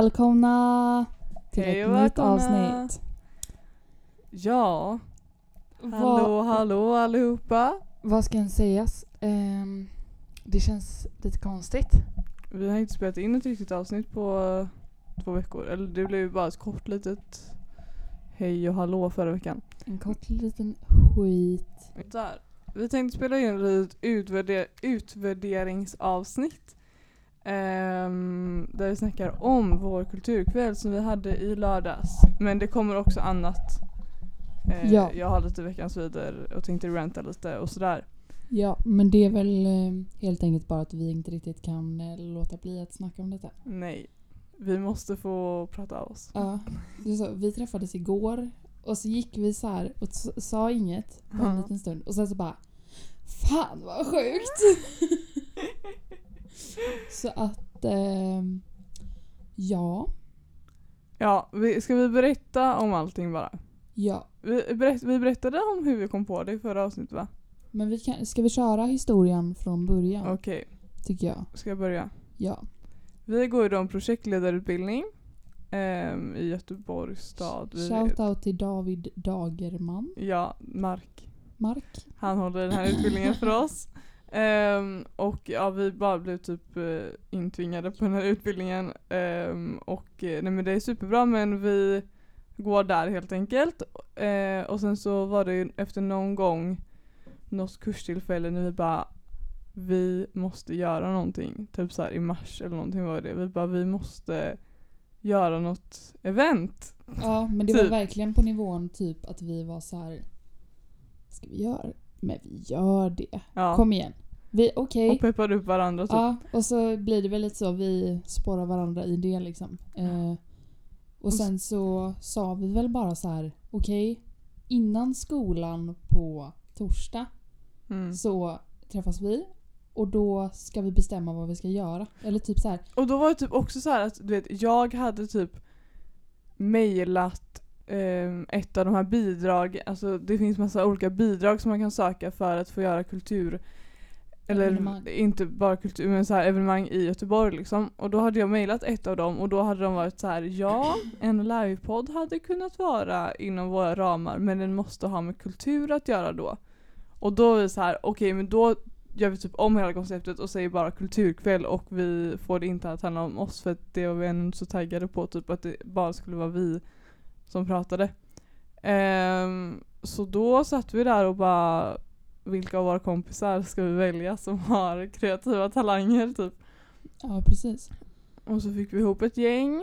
Välkomna till Hej ett nytt avsnitt. Ja, hallå hallå allihopa. Vad ska en sägas? Ehm, det känns lite konstigt. Vi har inte spelat in ett riktigt avsnitt på eh, två veckor. Eller det blev ju bara ett kort litet hej och hallå förra veckan. En kort liten skit. Där. Vi tänkte spela in ett utvärder- utvärderingsavsnitt. Ehm, där vi snackar om vår kulturkväll som vi hade i lördags. Men det kommer också annat. Eh, Ja. Jag har lite veckans vidare och tänkte ranta lite och sådär. Ja, men det är väl eh, helt enkelt bara att vi inte riktigt kan eh, låta bli att snacka om detta. Nej. Vi måste få prata av oss. Ja, så, vi träffades igår och så gick vi så här och sa inget på en Ja. liten stund och sen så bara Fan vad sjukt! så att ehm, ja, Ja, vi, ska vi berätta om allting bara? ja. Vi, berätt, vi berättade om hur vi kom på det i förra avsnittet va? Men vi kan, ska vi köra historien från början? Okej, Tycker jag. ska jag börja? Ja. Vi går ju då en projektledarutbildning ehm, i Göteborgs stad. Vi, Shoutout till David Dagerman. Ja, Mark. Mark. Han håller den här utbildningen för oss. Ehm, och ja, vi bara blev typ uh, intvingade på den här utbildningen. Ehm, och eh, nej men det är superbra men vi går där helt enkelt. Eh, och sen så var det ju efter någon gång något kurstillfälle när vi bara vi måste göra någonting. Typ så här i mars eller någonting var det. Vi bara vi måste göra något event. Ja, men det var Typ. verkligen på nivån typ att vi var så här. Ska vi göra? Men vi gör det. Ja. Kom igen. Vi, okej. Och peppade upp varandra typ. Ja, och så blir det väl lite så. Vi spårar varandra i det liksom. Eh, och sen så sa vi väl bara så här. Okej, innan skolan på torsdag Mm. så träffas vi. Och då ska vi bestämma vad vi ska göra. Eller typ så här. Och då var det typ också så här att du vet, jag hade typ mejlat ehm, ett av de här bidrag, alltså det finns massa olika bidrag som man kan söka för att få göra kultur eller Evenemang. inte bara kultur men så här evenemang i Göteborg liksom. Och då hade jag mejlat ett av dem och då hade de varit så här: ja en livepodd hade kunnat vara inom våra ramar men den måste ha med kultur att göra då. Och då är vi så här: okej men då gör vi typ om hela konceptet och säger bara kulturkväll och vi får det inte att handla om oss för att det var vi inte så taggade på typ att det bara skulle vara vi som pratade. Ehm, så då satt vi där och bara vilka av våra kompisar ska vi välja som har kreativa talanger typ. Ja, precis. Och så fick vi ihop ett gäng.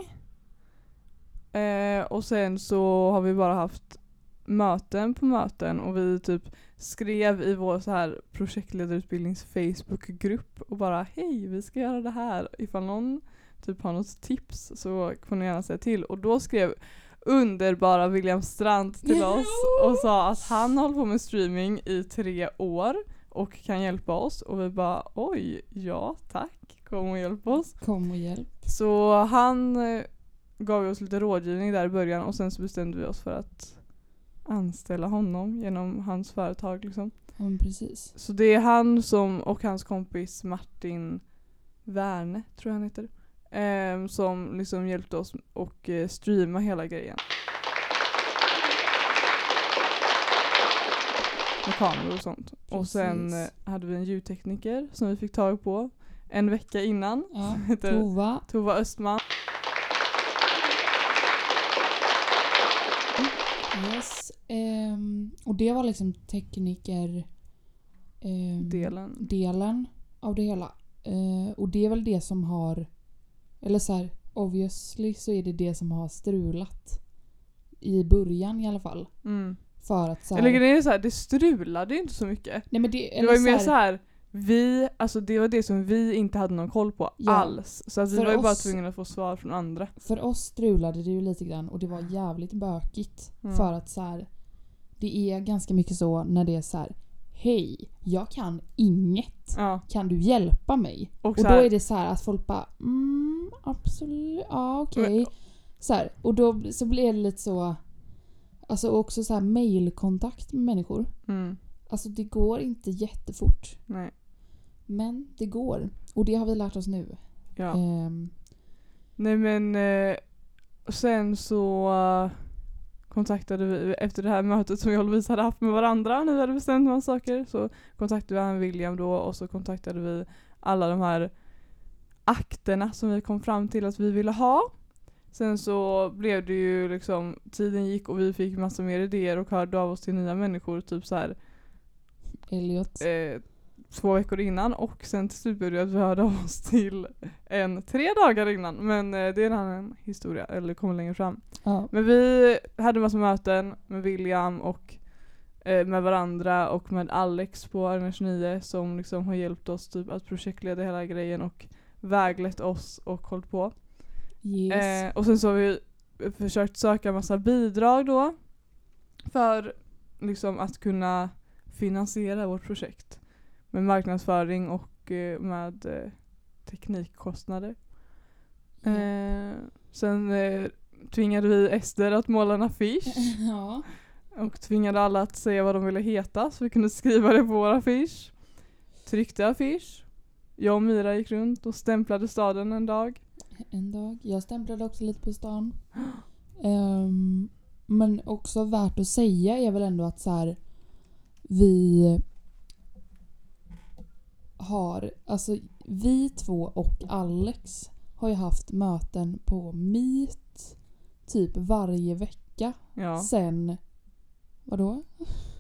Eh, och sen så har vi bara haft möten på möten och vi typ skrev i vår så här projektledarutbildnings Facebookgrupp och bara hej vi ska göra det här. Ifall någon typ har något tips så får ni gärna säga till. Och då skrev underbara William Strand till oss och sa att han håller på med streaming i tre år och kan hjälpa oss och vi bara oj, ja tack, kom och hjälp oss. Kom och hjälp. Så han eh, gav oss lite rådgivning där i början och sen så bestämde vi oss för att anställa honom genom hans företag liksom. Ja, precis. Så det är han som och hans kompis Martin Werne, tror jag han heter, ehm, som liksom hjälpte oss och eh, streama hela grejen. Med kameror och sånt. Och sen Precis. eh, hade vi en ljudtekniker som vi fick tag på en vecka innan. Ja, Heter Tova. Tova Östman. Yes. ehm, och det var liksom tekniker... ehm, Delen. delen av det hela. Eh, och det är väl det som har... Eller så här, obviously så är det det som har strulat. I början i alla fall. Mm. För att så här, Eller grejen är så här, det strulade ju inte så mycket. Nej men det, Det var ju mer så här, vi, alltså det var det som vi inte hade någon koll på Ja. alls. Så att vi var ju bara tvungna att få svar från andra. För oss strulade det ju lite grann och det var jävligt bökigt. Mm. För att så här, det är ganska mycket så när det är så här. Hej, jag kan inget. Ja. Kan du hjälpa mig? Och, Och då här, är det så här att folk bara mm, absolut, ja okej. Så här, och då så blir det lite så, alltså också så här mailkontakt med människor. mm, Alltså det går inte jättefort. nej. Men det går. Och det har vi lärt oss nu. Ja. Ehm, Nej men eh, sen så eh, kontaktade vi, efter det här mötet som jag och Lovisa hade haft med varandra när vi hade bestämt några saker, så kontaktade vi han William då och så kontaktade vi alla de här akterna som vi kom fram till att vi ville ha. Sen så blev det ju liksom, tiden gick och vi fick massa mer idéer och hörde av oss till nya människor typ så här Elliot. eh, två veckor innan och sen till slut blev det att vi hörde av oss till en tre dagar innan. Men eh, det är en annan historia, eller kommer längre fram. Ja. Men vi hade massa möten med William och eh, med varandra och med Alex på Arena 29 som liksom har hjälpt oss typ att projektleda hela grejen och väglett oss och hållit på. Yes. Eh, och sen så har vi försökt söka massa bidrag då för liksom att kunna finansiera vårt projekt med marknadsföring och eh, med eh, teknikkostnader. Eh, sen tvingade vi Ester att måla en affisch ja. och tvingade alla att säga vad de ville heta så vi kunde skriva det på vår affisch. Tryckte affisch. Jag och Mira gick runt och stämplade staden en dag. En dag. Jag stämplade också lite på stan. Ehm, men också värt att säga är väl ändå att så här, vi har, alltså vi två och Alex har ju haft möten på Meet typ varje vecka Ja, sen, vadå?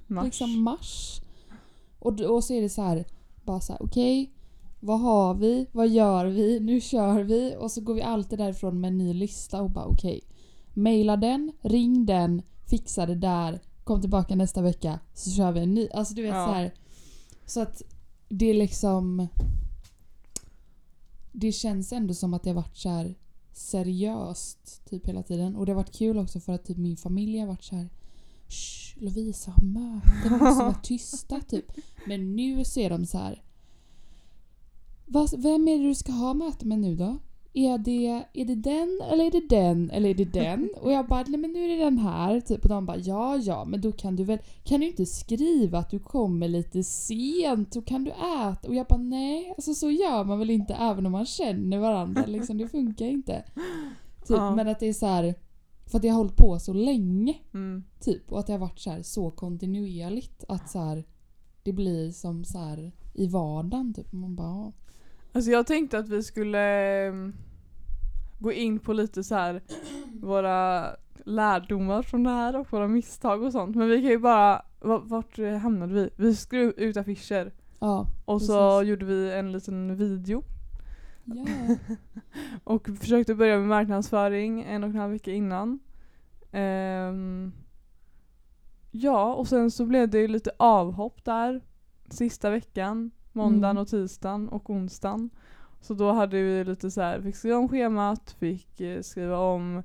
mars. Liksom mars. Och då så är det så här, bara så här, okej, vad har vi? Vad gör vi? Nu kör vi. Och så går vi alltid därifrån med en ny lista och bara okej. Maila den, ring den, fixa det där, kom tillbaka nästa vecka så kör vi en ny. Alltså du vet Ja. så här. Så att det är liksom... Det känns ändå som att det har varit så här seriöst typ hela tiden. Och det har varit kul också för att typ min familj har varit så här Lovisa har möten, vi måste vara tysta typ. Men nu ser de så här. "Vad- Vem är det du ska ha möte med nu då? Är det, är det den eller är det den eller är det den? Och jag bara, nej men nu är det den här. Typ. Och de bara, ja ja men då kan du väl, kan du inte skriva att du kommer lite sent? Då kan du äta. Och jag bara, nej alltså så gör man väl inte även om man känner varandra liksom. Det funkar inte. Typ, Ja. Men att det är så här, för att jag har hållit på så länge. Mm. Typ, och att det har varit så, här, så kontinuerligt att så här, det blir som så här i vardagen. Typ. Man bara. Alltså jag tänkte att vi skulle ehm, gå in på lite så här våra lärdomar från det här och våra misstag och sånt. Men vi kan ju bara, va- vart hamnade vi? Vi skrev ut affischer ja. och så gjorde vi en liten video ja. och försökte börja med marknadsföring en och en halv vecka innan. Ehm, ja, och sen så blev det ju lite avhopp där sista veckan. Måndagen Mm. och tisdagen och onsdagen. Så då hade vi lite så här, fick skriva om schemat, fick eh, skriva om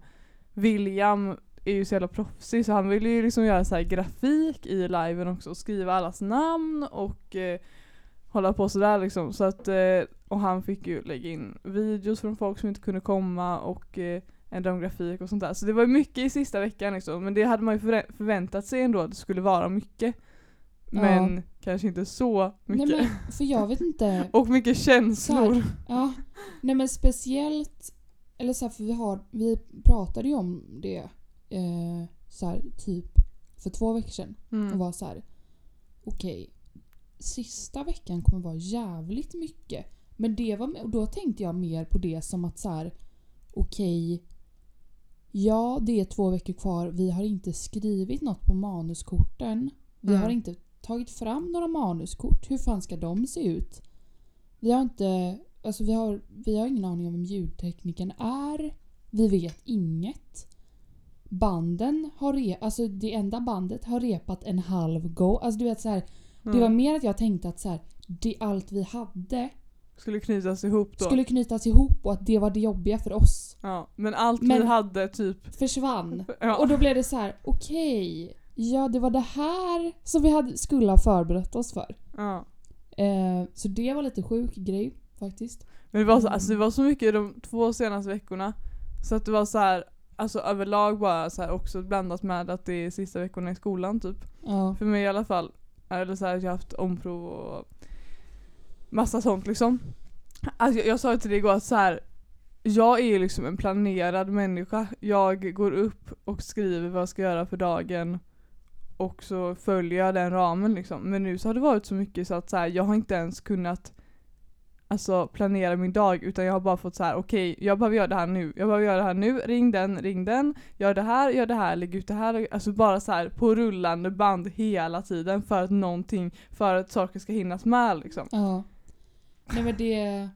William är ju så jävla proffsig så han ville ju liksom göra så här grafik i liven också och skriva allas namn och eh, hålla på sådär liksom. Så att, eh, och han fick ju lägga in videos från folk som inte kunde komma och eh, ändra om grafik och sånt där. Så det var ju mycket i sista veckan liksom. Men det hade man ju förvä- förväntat sig ändå att det skulle vara mycket. Men kanske inte så mycket. Nej, men, för jag vet inte. Och mycket känslor. Ja. Nej men speciellt, eller så här, för vi, har, vi pratade ju om det eh, så här, typ för två veckor sedan. Och Mm. var så här. okej, sista veckan kommer vara jävligt mycket. Men det var, och då tänkte jag mer på det som att så här, okej, ja det är två veckor kvar, vi har inte skrivit något på manuskorten. Vi Mm. har inte tagit fram några manuskort, hur fan ska de se ut? Vi har inte, alltså vi har, vi har ingen aning om vem ljudteknikern är. Vi vet inget. Banden har re, alltså det enda bandet har repat en halv go. Alltså du vet så här, det var Mm. mer att jag tänkte att så här, det, allt vi hade Skulle knytas ihop då. skulle knytas ihop och att det var det jobbiga för oss. Ja, men allt vi Men- hade typ Försvann. ja. Och då blev det så här: okej, ja det var det här som vi hade, skulle ha förberett oss för. ja. Eh, så det var lite sjuk grej faktiskt. Men det var, så, Mm. alltså, det var så mycket de två senaste veckorna. Så att det var så här, alltså överlag bara så här, också blandat med att det är sista veckorna i skolan typ. Ja. För mig i alla fall. Eller så här, jag har haft omprov och massa sånt liksom. Alltså, jag, jag sa till dig igår att så här, jag är liksom en planerad människa. Jag går upp och skriver vad jag ska göra för dagen och så följer jag den ramen liksom. Men nu så har det varit så mycket så att så här, jag har inte ens kunnat alltså, planera min dag utan jag har bara fått så här: okej okay, jag behöver göra det här nu, jag behöver göra det här nu, ring den, ring den, gör det här, gör det här, lägg ut det här. Alltså bara så här på rullande band hela tiden för att någonting, för att saker ska hinnas med liksom. Ja. Nej men det,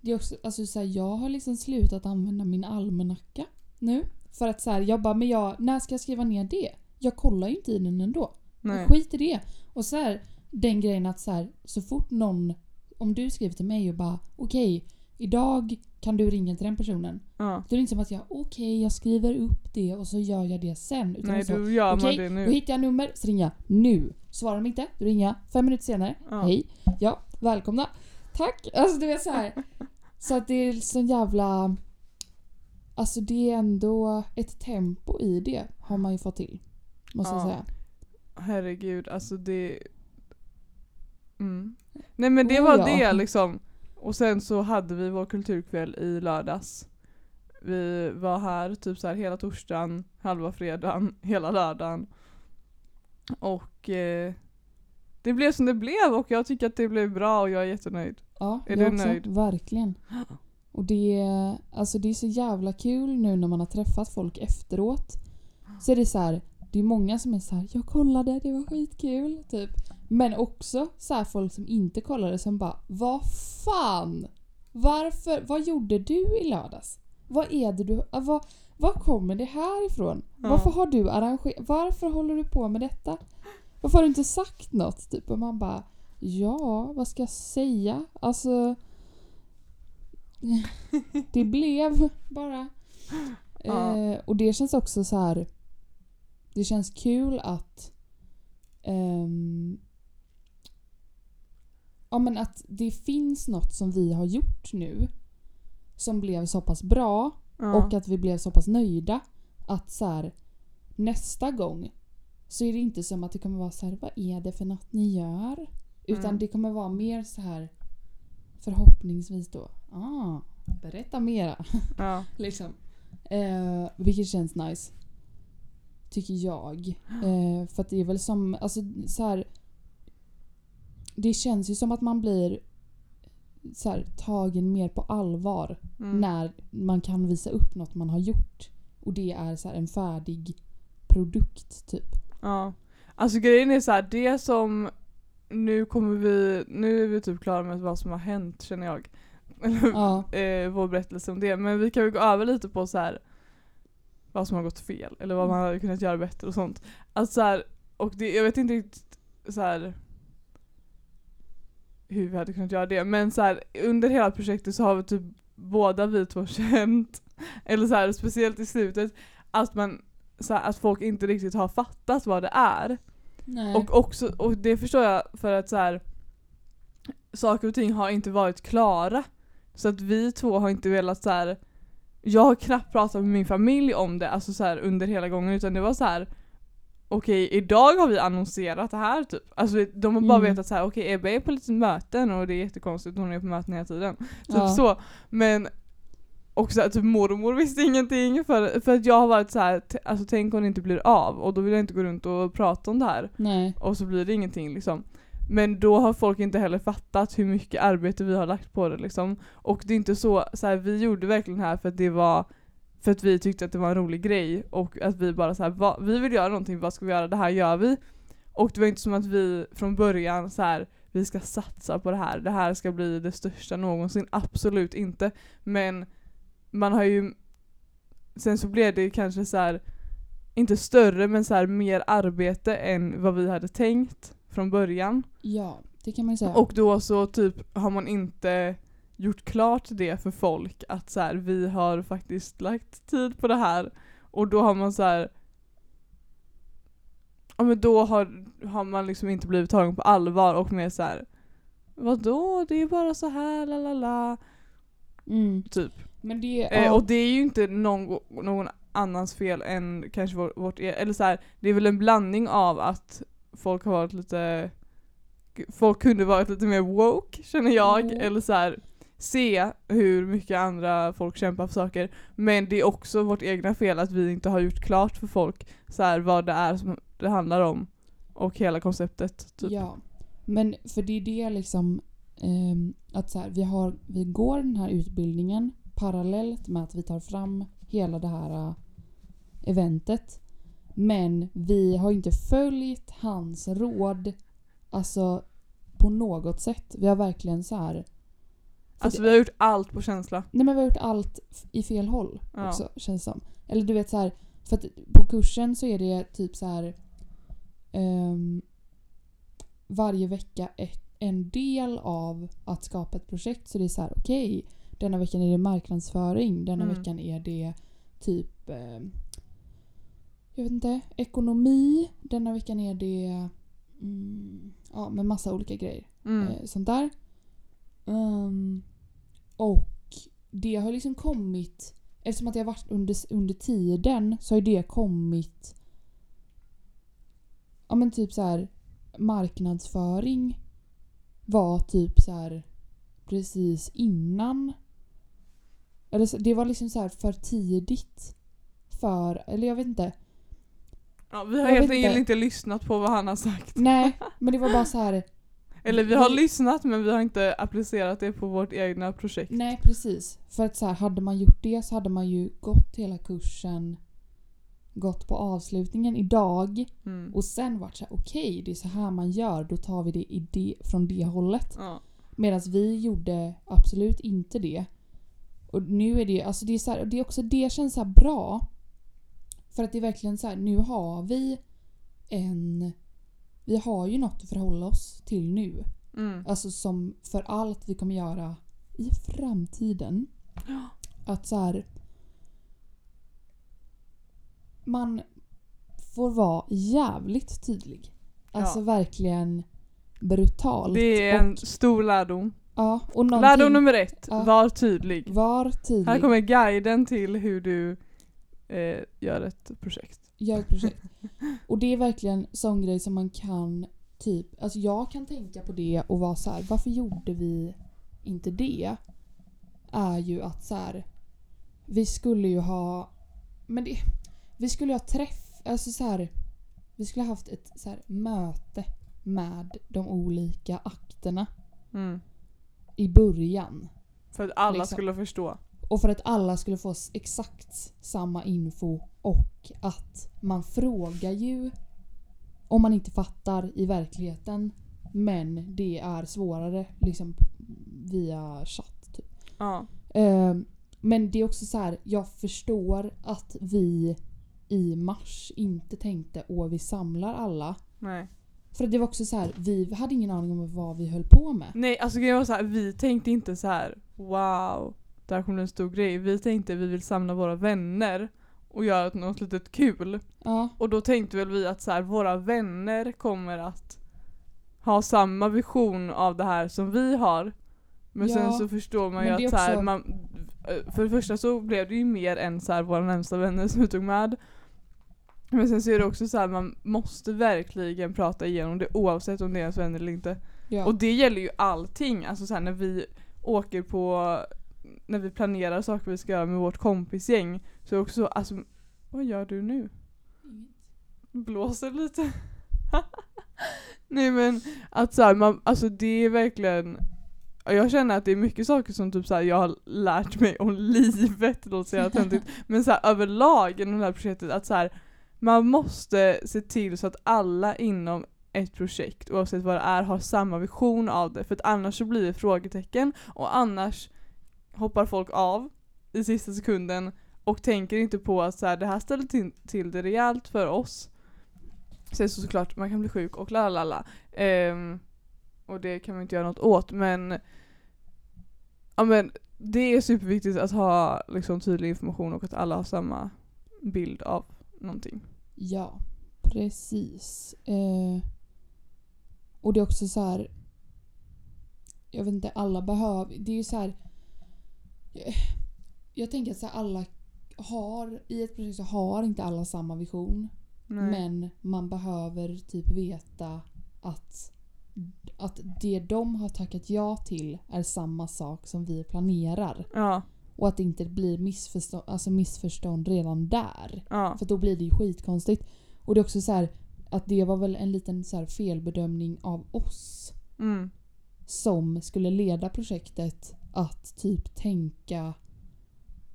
det är också, alltså så här, jag har liksom slutat använda min almanacka nu. För att så här, jag bara, men jag, när ska jag skriva ner det? Jag kollar ju inte i den ändå. Nej. Skit i det. Och så här, den grejen att så, här, så fort någon, om du skriver till mig och bara okej, idag kan du ringa till den personen. Ja. Då är det inte som att jag okej, jag skriver upp det och så gör jag det sen. Utan Nej så, då gör man okej, det Då nu. hittar jag nummer, så ringer jag nu. Svarar de inte, då ringer jag fem minuter senare. Ja. Hej, ja, välkomna. Tack! Alltså du vet så här. Så att det är sån jävla... Alltså det är ändå ett tempo i det har man ju fått till. Måste jag Ja. säga. Herregud, alltså det... Mm. Nej men det Oh, var ja. det liksom. Och sen så hade vi vår kulturkväll i lördags. Vi var här typ så här hela torsdagen, halva fredagen, hela lördagen. Och eh, det blev som det blev och jag tycker att det blev bra och jag är jättenöjd. Ja, Är jag du också. nöjd? Verkligen. Och det, alltså det är så jävla kul nu när man har träffat folk efteråt. Så är det så här, det är många som är så här, jag kollade, det var skitkul. Typ. Men också så folk som inte kollade som bara, vad fan? Varför? Vad gjorde du i lördags? Vad är det du... äh, Vad, var kommer det här ifrån? Ja. Varför har du arrangerat... Varför håller du på med detta? Varför har du inte sagt något? Typ? Och man bara, ja, vad ska jag säga? Alltså... Det blev bara. Ja. Eh, och det känns också så här. Det känns kul att ehm, Ja men att det finns något som vi har gjort nu som blev så pass bra Ja. och att vi blev så pass nöjda att så här, nästa gång så är det inte som att det kommer vara så här, vad är det för något ni gör? Utan Mm. det kommer vara mer så här förhoppningsvis då, ah, berätta mera. ja. liksom. Eh, vilket känns nice. Tycker jag. Eh, för att det är väl som, alltså så här. Det känns ju som att man blir så här, tagen mer på allvar Mm. när man kan visa upp något man har gjort. Och det är så här en färdig produkt typ. Ja. Alltså grejen är så här, det som nu kommer vi, nu är vi typ klara med vad som har hänt känner jag. Eller Ja. eh, vår berättelse om det. Men vi kan väl gå över lite på så här vad som har gått fel eller vad man hade kunnat göra bättre och sånt. Alltså så här, och det, jag vet inte riktigt så här hur vi hade kunnat göra det. Men så här, under hela projektet så har vi typ båda vi två känt, eller så här, speciellt i slutet, att man så att folk inte riktigt har fattat vad det är. Nej. Och, också, och det förstår jag för att så här, saker och ting har inte varit klara. Så att vi två har inte velat så här. Jag har knappt pratat med min familj om det alltså så här, under hela gången utan det var så här. Okej idag har vi annonserat det här typ. Alltså de har bara Mm. vetat så här: okej Ebba är på lite möten och det är jättekonstigt hon är på möten hela tiden. Typ Ja. så. Men och så här, typ mormor visste ingenting för, för att jag har varit så här, alltså tänk om det inte blir av och då vill jag inte gå runt och prata om det här Nej. och så blir det ingenting liksom. Men då har folk inte heller fattat hur mycket arbete vi har lagt på det liksom. Och det är inte så, så här, vi gjorde verkligen det här för att det var för att vi tyckte att det var en rolig grej och att vi bara så här, va, vi vill göra någonting, vad ska vi göra? Det här gör vi. Och det var inte som att vi från början så här, vi ska satsa på det här, det här ska bli det största någonsin. Absolut inte. Men man har ju Sen så blev det kanske så här inte större men så här mer arbete än vad vi hade tänkt från början. Ja, det kan man ju säga. Och då så typ har man inte gjort klart det för folk att så här, vi har faktiskt lagt tid på det här och då har man så här Ja men då har, har man liksom inte blivit tagen på allvar och mer så här Vadå? Det är bara så här, la la la mm. Typ. Det... Eh, ja. och det är ju inte någon, någon annans fel än kanske vår, vårt e- eller så här, det är väl en blandning av att folk har varit lite Folk kunde varit lite mer woke känner jag, Mm. eller så här, se hur mycket andra folk kämpar för saker. Men det är också vårt egna fel att vi inte har gjort klart för folk så här, vad det är som det handlar om. Och hela konceptet. Typ. Ja. Men för det är det liksom ehm, att så här, vi, har, vi går den här utbildningen parallellt med att vi tar fram hela det här äh, eventet. Men vi har inte följt hans råd alltså på något sätt. Vi har verkligen så här. Alltså vi har gjort allt på känsla. Nej men vi har gjort allt i fel håll Ja. också känns som. Eller du vet så här, för att på kursen så är det typ så här ehm, varje vecka ett, en del av att skapa ett projekt. Så det är så här, okej, denna veckan är det marknadsföring, denna Mm. veckan är det typ ehm, jag vet inte, ekonomi, denna veckan är det mm, ja, med massa olika grejer Mm. eh, sånt där. Ehm, och det har liksom kommit, eftersom att har varit under, under tiden så har det kommit ja men typ så här marknadsföring var typ så här precis innan eller så, det var liksom så här för tidigt för, eller jag vet inte. Ja, vi har Jag helt enkelt inte. lyssnat på vad han har sagt. Nej, men det var bara så här Eller vi har Vi- lyssnat men vi har inte applicerat det på vårt egna projekt. Nej precis. För att så här, hade man gjort det så hade man ju gått hela kursen, gått på avslutningen idag Mm. och sen varit så här: okej det är så här man gör, då tar vi det, i det från det hållet. Ja. Medan vi gjorde absolut inte det. Och nu är det, alltså det är så här, det är också det känns så bra. För att det är verkligen så här, nu har vi en, vi har ju något att förhålla oss till nu. Mm. Alltså som för allt vi kommer göra i framtiden. Att så här. Man får vara jävligt tydlig. Alltså Ja. verkligen brutalt. Det är en och, stor lärdom. ja, och Lärdom nummer ett, Ja. var tydlig. Var tydlig. Här kommer guiden till hur du eh, gör ett projekt. Gör ett projekt. Och det är verkligen sån grej som man kan typ, alltså jag kan tänka på det och vara så här: varför gjorde vi inte det? Är ju att så här, vi skulle ju ha, men det, vi skulle ha träff, alltså så här, vi skulle ha haft ett så möte med de olika akterna Mm. i början. För att alla Liksom. skulle förstå. Och för att alla skulle få exakt samma info och att man frågar ju om man inte fattar i verkligheten men det är svårare liksom via chatt. Typ. Ja. Ehm, men det är också så här, jag förstår att vi i mars inte tänkte åh vi samlar alla. Nej. För att det var också så här, vi hade ingen aning om vad vi höll på med. Nej, alltså grejen var så här, vi tänkte inte så här: wow, där kommer en stor grej. Vi tänkte vi vill samla våra vänner och göra något litet kul. Ja, Och då tänkte väl vi att så här, våra vänner kommer att ha samma vision av det här som vi har. Men Ja, sen så förstår man ju men det är att så här, också- man, för det första så blev det ju mer än så här, våra närmsta vänner som vi tog med. Men sen så är det också så här, man måste verkligen prata igenom det oavsett om det är ens vänner eller inte. ja. Och det gäller ju allting, alltså så här, när vi åker på, när vi planerar saker vi ska göra med vårt kompisgäng. Så är det också, alltså, vad gör du nu? blåser lite. Nej men att så här, man, alltså det är verkligen jag känner att det är mycket saker som typ så här, jag har lärt mig om livet, låter så jävla töntigt. Men så här, överlag inom det här projektet att så här, man måste se till så att alla inom ett projekt, oavsett vad det är, har samma vision av det. För att annars så blir det frågetecken och annars hoppar folk av i sista sekunden och tänker inte på att så här, det här ställer till, till det rejält för oss. Sen så såklart, man kan bli sjuk och la la la. Ehm, och det kan man inte göra något åt men Ja men det är superviktigt att ha liksom tydlig information och att alla har samma bild av någonting. Ja, precis. Eh, och det är också så här. Jag vet inte, alla behöver... Det är ju så här. Jag, tänker att så här, alla har... I ett projekt så har inte alla samma vision. Nej. Men man behöver typ veta att att det de har tackat ja till är samma sak som vi planerar. Ja, Och att det inte blir missförstånd, alltså missförstånd redan där. ja, För då blir det ju skitkonstigt. Och det är också så här att det var väl en liten så felbedömning av oss mm, som skulle leda projektet att typ tänka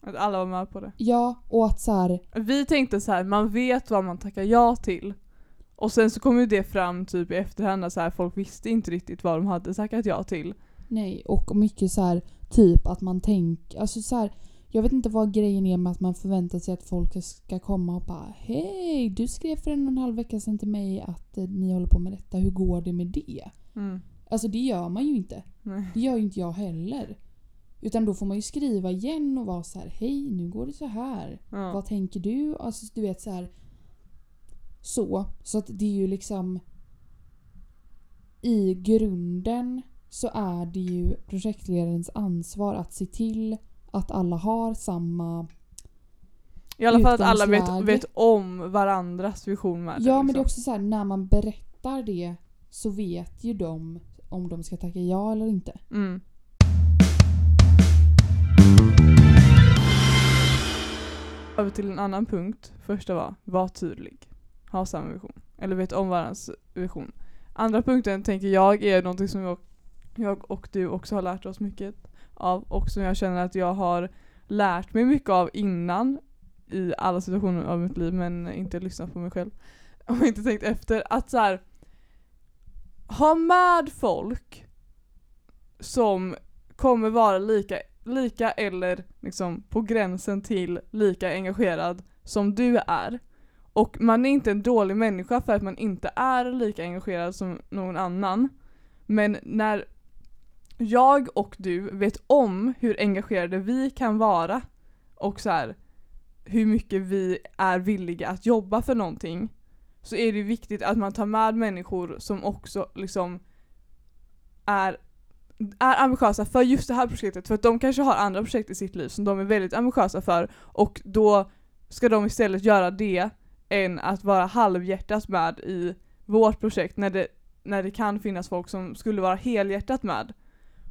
att alla var med på det. ja och att så här Vi tänkte så här, man vet vad man tackar ja till. Och sen så kom ju det fram typ i efterhand att så här, folk visste inte riktigt vad de hade tackat ja till. nej och mycket så här typ att man tänker alltså så här jag vet inte vad grejen är med att man förväntar sig att folk ska komma och bara Hej! Du skrev för en och en halv vecka sedan till mig att eh, ni håller på med detta. Hur går det med det? Mm. Alltså det gör man ju inte. Nej. Det gör ju inte jag heller. Utan då får man ju skriva igen och vara så här: Hej, nu går det så här. Ja. Vad tänker du? Alltså du vet så här. Så. Så att det är ju liksom... I grunden så är det ju projektledarens ansvar att se till att alla har samma... I alla fall att alla vet, vet om varandras vision med Ja det. men det är liksom. också så här när man berättar det så vet ju de om de ska tacka ja eller inte. Mm. Över till en annan punkt. Första var, var tydlig. Ha samma vision. Eller vet om varandras vision. Andra punkten tänker jag är någonting som jag, jag och du också har lärt oss mycket av och som jag känner att jag har lärt mig mycket av innan i alla situationer av mitt liv men inte lyssnat på mig själv. Och inte tänkt efter. Att så här, ha med folk som kommer vara lika, lika eller liksom på gränsen till lika engagerad som du är. Och man är inte en dålig människa för att man inte är lika engagerad som någon annan. Men när jag och du vet om hur engagerade vi kan vara och så här, hur mycket vi är villiga att jobba för någonting så är det viktigt att man tar med människor som också liksom är, är ambitiösa för just det här projektet för att de kanske har andra projekt i sitt liv som de är väldigt ambitiösa för och då ska de istället göra det än att vara halvhjärtat med i vårt projekt när det, när det kan finnas folk som skulle vara helhjärtat med.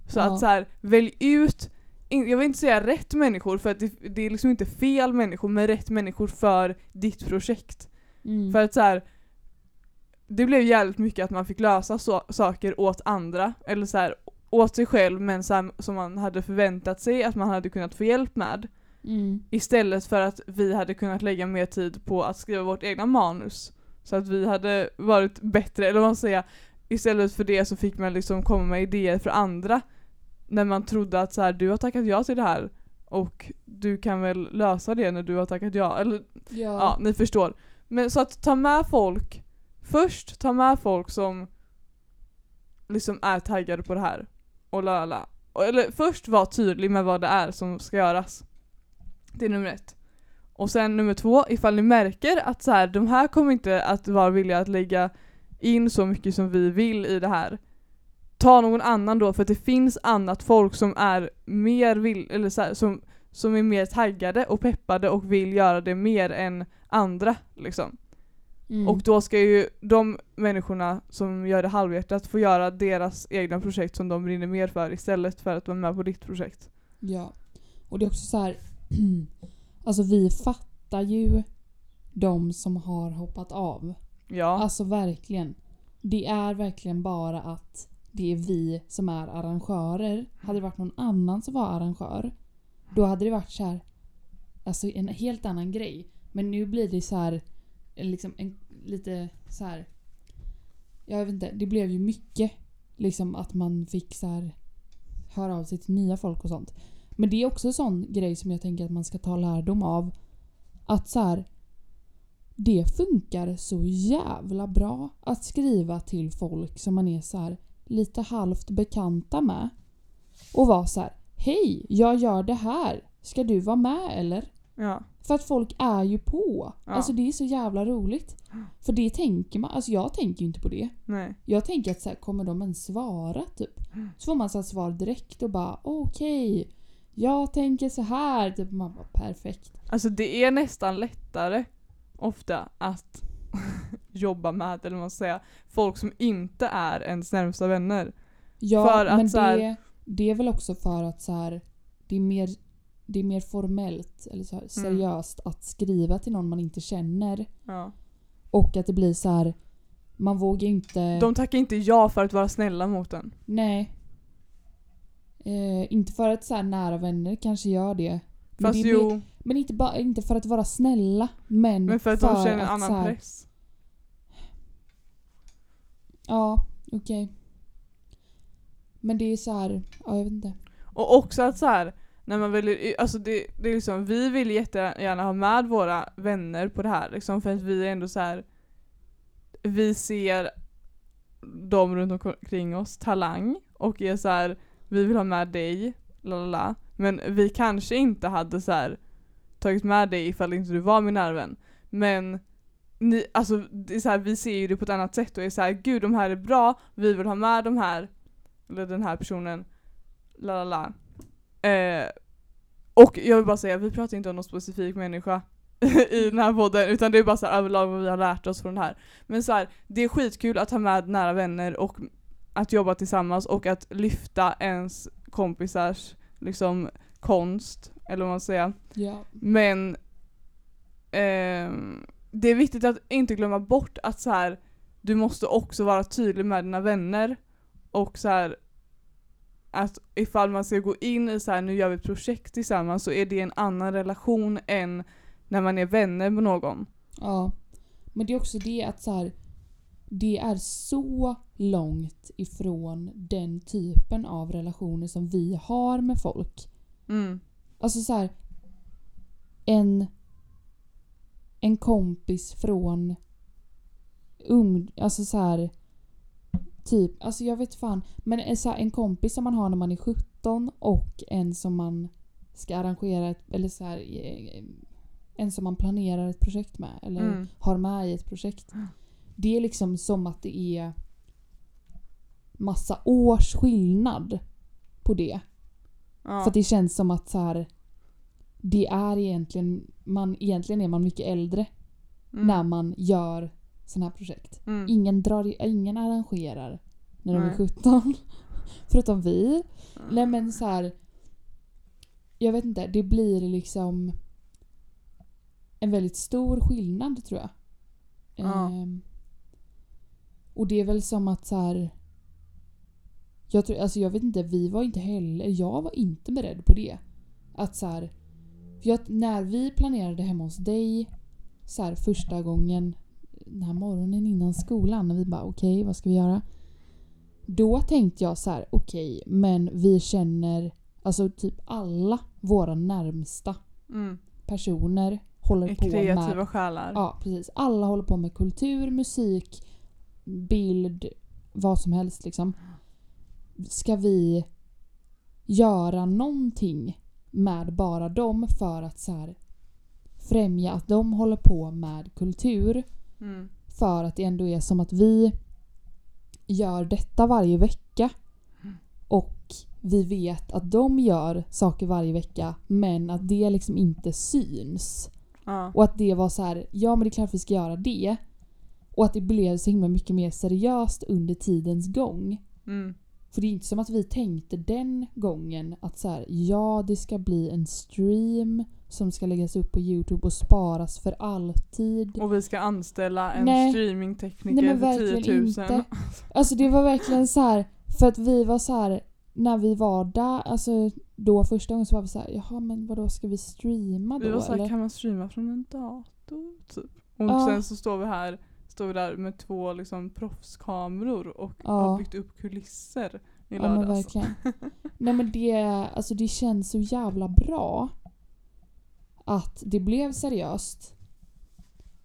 Så Ja. att så här, välj ut, jag vill inte säga rätt människor för att det, det är liksom inte fel människor men rätt människor för ditt projekt. Mm. För att så här, det blev jävligt mycket att man fick lösa så, saker åt andra, eller så här, åt sig själv men så här, som man hade förväntat sig att man hade kunnat få hjälp med. Mm. Istället för att vi hade kunnat lägga mer tid på att skriva vårt egna manus. Så att vi hade varit bättre, eller vad man säger. Istället för det så fick man liksom komma med idéer för andra. När man trodde att så här, du har tackat ja till det här och du kan väl lösa det när du har tackat ja. Eller Ja. Ja, ni förstår. Men så att ta med folk, först ta med folk som liksom är taggade på det här. Och la la. Eller först var tydlig med vad det är som ska göras. Det är nummer ett. Och sen nummer två, ifall ni märker att så här, de här kommer inte att vara villiga att lägga in så mycket som vi vill i det här. Ta någon annan då, för att det finns annat folk som är mer vill, eller så här, som, som är mer taggade och peppade och vill göra det mer än andra liksom. Mm. Och då ska ju de människorna som gör det halvhjärtat få göra deras egna projekt som de brinner mer för istället för att vara med på ditt projekt. Ja. Och det är också så här. alltså vi fattar ju de som har hoppat av. Ja. Alltså verkligen. Det är verkligen bara att det är vi som är arrangörer. Hade det varit någon annan som var arrangör, då hade det varit så här. Alltså en helt annan grej. Men nu blir det så här, liksom en, lite så här. Jag vet inte, det blev ju mycket. Liksom att man fick så här höra av sig till nya folk och sånt. Men det är också en sån grej som jag tänker att man ska ta lärdom av. Att så här, det funkar så jävla bra att skriva till folk som man är så här lite halvt bekanta med. Och vara så här: Hej, jag gör det här. Ska du vara med eller? Ja. För att folk är ju på. Ja. Alltså det är så jävla roligt. För det tänker man, alltså jag tänker ju inte på det. Nej. Jag tänker att så här, kommer de ens svara typ? Så får man så här svar direkt och bara okej. jag tänker så här. Typ man bara perfekt. Alltså det är nästan lättare ofta att jobba med, eller vad man ska säga, folk som inte är ens närmsta vänner. Ja, För att men så här- det, det är väl också för att så här, det, är mer, det är mer formellt eller så här, seriöst att skriva till någon man inte känner. Ja. Och att det blir så här. Man vågar inte... De tackar inte ja för att vara snälla mot en. Nej. Eh, inte för att så här, nära vänner kanske gör det. Men, Fast det jo, blir, men inte, bara, inte för att vara snälla. Men, men för att de känner en annan här, press. Ja, okej. Men det är så här, ja jag vet inte. Och också att så här, när man väljer, alltså det, det är liksom, vi vill jättegärna ha med våra vänner på det här liksom, för att vi är ändå så här. vi ser dem runt omkring oss, talang, och är så här, vi vill ha med dig, la la la. Men vi kanske inte hade så här tagit med dig ifall inte du var min närvän. Men ni, alltså, det är så här, vi ser ju det på ett annat sätt och är så här, gud de här är bra, vi vill ha med de här, eller den här personen, la la la. Eh, och jag vill bara säga, vi pratar inte om någon specifik människa i den här podden utan det är bara så här överlag vad vi har lärt oss från det här. Men så här, det är skitkul att ha med nära vänner och att jobba tillsammans och att lyfta ens kompisars liksom konst, eller vad man säger. Ja. Men ehm, det är viktigt att inte glömma bort att så här, du måste också vara tydlig med dina vänner och så här, att ifall man ska gå in i så här, nu gör vi ett projekt tillsammans så är det en annan relation än när man är vänner med någon. Ja. Men det är också det att så här, det är så långt ifrån den typen av relationer som vi har med folk. Mm. Alltså så här, en en kompis från ung, alltså så här typ, alltså jag vet fan, men en, så här, en kompis som man har när man är 17 och en som man ska arrangera ett, eller så här, eh, en som man planerar ett projekt med eller Mm. har med i ett projekt. Det är liksom som att det är massa års skillnad på det. Ja. För det känns som att så här, det är egentligen, man, egentligen är man mycket äldre mm. när man gör sådana här projekt. Mm. Ingen, drar, ingen arrangerar när de är Nej. 17. Förutom vi. Nej men så här. Jag vet inte, det blir liksom en väldigt stor skillnad tror jag. Ja. Ehm, och det är väl som att så här. Jag, tror, alltså jag vet inte, vi var inte heller, jag var inte beredd på det. Att så här, för jag, när vi planerade hemma hos dig så här, första gången den här morgonen innan skolan när vi bara okej vad ska vi göra? Då tänkte jag så här okej men vi känner alltså typ alla våra närmsta Mm. personer håller på Kreativa med själar. Ja, precis. Alla håller på med kultur, musik, bild, vad som helst liksom. Ska vi göra någonting med bara dem för att så här främja att de håller på med kultur Mm. för att det ändå är som att vi gör detta varje vecka och vi vet att de gör saker varje vecka men att det liksom inte syns. Ja. Och att det var så här, ja men det är klart vi ska göra det. Och att det blev så himla mycket mer seriöst under tidens gång. Mm. För det är inte som att vi tänkte den gången att så här, ja det ska bli en stream som ska läggas upp på Youtube och sparas för alltid. Och vi ska anställa en Nej. streamingtekniker Nej men för verkligen 10 000. inte. Alltså det var verkligen så här för att vi var så här när vi var där, alltså då första gången så var vi så här, jaha men vadå ska vi streama då Vi var såhär, eller? kan man streama från en dator? Typ. Och Ja. sen så står vi här, står vi där med två liksom proffskameror och Ja. har byggt upp kulisser i Ja men lördags. verkligen. Nej men det, alltså det känns så jävla bra att det blev seriöst.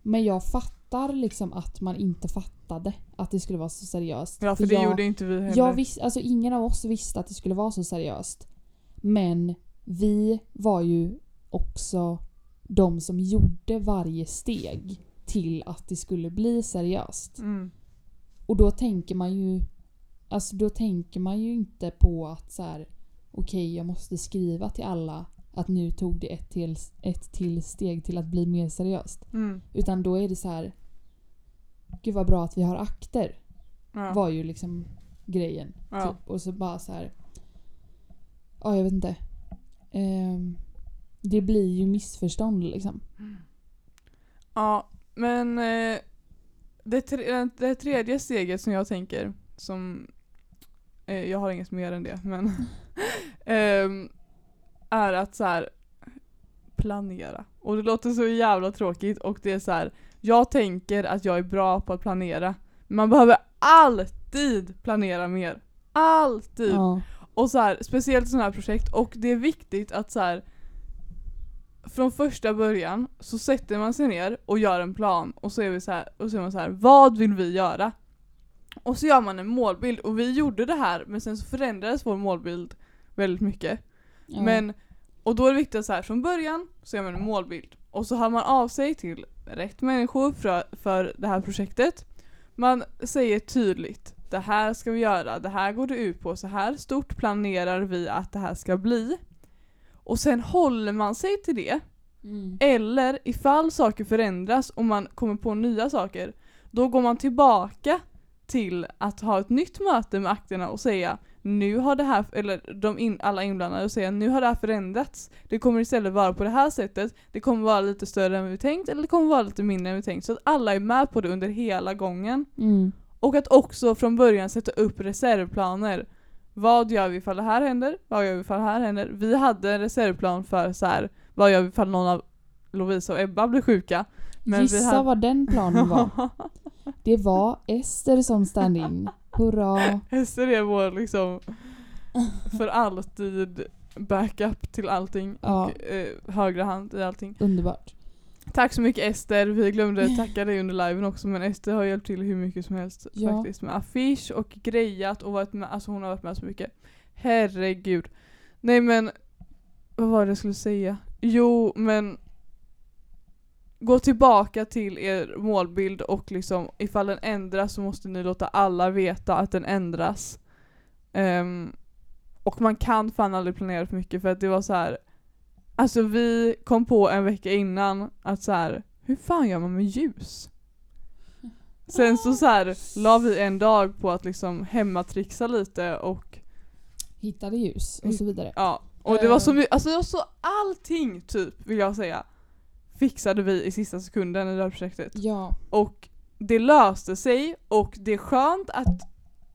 Men jag fattar liksom att man inte fattade att det skulle vara så seriöst. ja för det jag, gjorde inte vi heller. jag vis, alltså ingen av oss visste att det skulle vara så seriöst. Men vi var ju också de som gjorde varje steg till att det skulle bli seriöst. mm. Och då tänker man ju Alltså då tänker man ju inte på att så här okej jag måste skriva till alla att nu tog det ett till, ett till steg till att bli mer seriöst. Mm. Utan då är det så här gud vad bra att vi har akter. Ja. Var ju liksom grejen. Ja. Typ. Och så bara så här. Ja, jag vet inte. Ehm, det blir ju missförstånd liksom. Ja, men eh, det, tre, det tredje steget som jag tänker, som eh, jag har inget mer än det, men ehm, är att så här planera. Och det låter så jävla tråkigt och det är så här, jag tänker att jag är bra på att planera. Men man behöver alltid planera mer. Alltid! Ja. Och så här, speciellt sådana här projekt och det är viktigt att så här från första början så sätter man sig ner och gör en plan och så är vi så här, och så är man så här, vad vill vi göra? Och så gör man en målbild och vi gjorde det här men sen så förändrades vår målbild väldigt mycket. Ja. Men, och då är det viktigt att så här, från början så gör man en målbild och så hör man av sig till rätt människor för, för det här projektet. Man säger tydligt, det här ska vi göra, det här går det ut på, så här stort planerar vi att det här ska bli. Och sen håller man sig till det. Mm. Eller ifall saker förändras och man kommer på nya saker, då går man tillbaka till att ha ett nytt möte med akterna och säga nu har det här, eller de in, alla inblandade och säga nu har det här förändrats. Det kommer istället vara på det här sättet, det kommer vara lite större än vi tänkt eller det kommer vara lite mindre än vi tänkt. Så att alla är med på det under hela gången. Mm. Och att också från början sätta upp reservplaner. Vad gör vi ifall det här händer? Vad gör vi ifall det här händer? Vi hade en reservplan för så här. vad gör vi ifall någon av Lovisa och Ebba blir sjuka? Men Gissa hade- vad den planen var. Det var Ester som stand-in. Hurra! Ester är vår liksom för alltid backup till allting Ja. och eh, högra hand i allting. Underbart. Tack så mycket Ester, vi glömde tacka dig under liven också men Ester har hjälpt till hur mycket som helst Ja. faktiskt med affisch och grejat och varit med, alltså hon har varit med så mycket. Herregud. Nej men, vad var det jag skulle säga? Jo men Gå tillbaka till er målbild och liksom ifall den ändras så måste ni låta alla veta att den ändras. Ehm, och man kan fan aldrig planera för mycket för att det var så här. Alltså vi kom på en vecka innan att så här, hur fan gör man med ljus? Sen så, så här, la vi en dag på att liksom hemmatrixa lite och Hittade ljus och så vidare. ja, och det var så Eh. mycket, alltså det var så allting typ vill jag säga fixade vi i sista sekunden i det här projektet. Ja. Och det löste sig och det är skönt att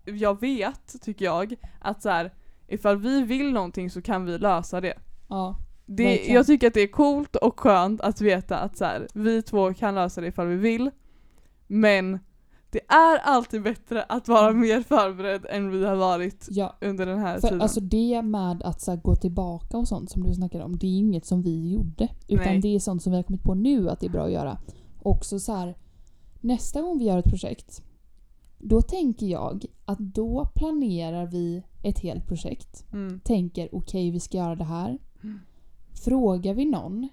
jag vet, tycker jag, att så här, ifall vi vill någonting så kan vi lösa det. Ja. det jag tycker att det är coolt och skönt att veta att så här, vi två kan lösa det ifall vi vill. Men det är alltid bättre att vara mer förberedd än vi har varit Ja. under den här För tiden. alltså det med att så här, gå tillbaka och sånt som du snackade om, det är inget som vi gjorde. Utan Nej. det är sånt som vi har kommit på nu att det är bra att göra. Också så här, nästa gång vi gör ett projekt, då tänker jag att då planerar vi ett helt projekt. mm. Tänker okej, vi ska göra det här. Mm. Frågar vi någon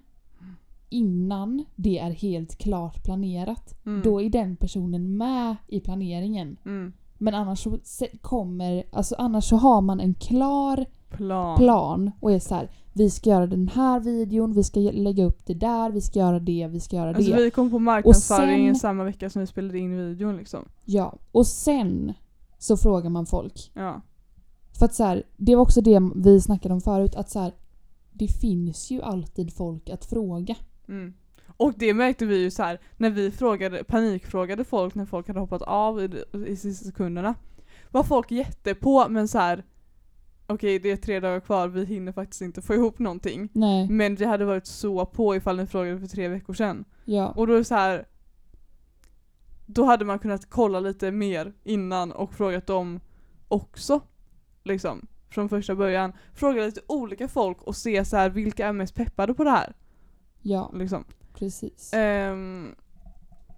innan det är helt klart planerat, Mm. då är den personen med i planeringen. Mm. Men annars så kommer, alltså annars så har man en klar Plan. plan och är så här. Vi ska göra den här videon, vi ska lägga upp det där, vi ska göra det, vi ska göra Alltså det. vi kom på marknadsföringen sen- samma vecka som vi spelade in videon liksom. Ja. Och sen så frågar man folk. Ja. För att så här, det var också det vi snackade om förut, att så här, det finns ju alltid folk att fråga. Mm. Och det märkte vi ju så här när vi frågade, panikfrågade folk när folk hade hoppat av i, i sista sekunderna. Var folk jättepå men så här. okej det är tre dagar kvar, vi hinner faktiskt inte få ihop någonting. Nej, Men det hade varit så på ifall ni frågade för tre veckor sedan. ja. Och då är det så här. Då hade man kunnat kolla lite mer innan och frågat dem också. Liksom. Från första början. Fråga lite olika folk och se så här vilka är mest peppade på det här. Ja, Liksom. precis. Ehm,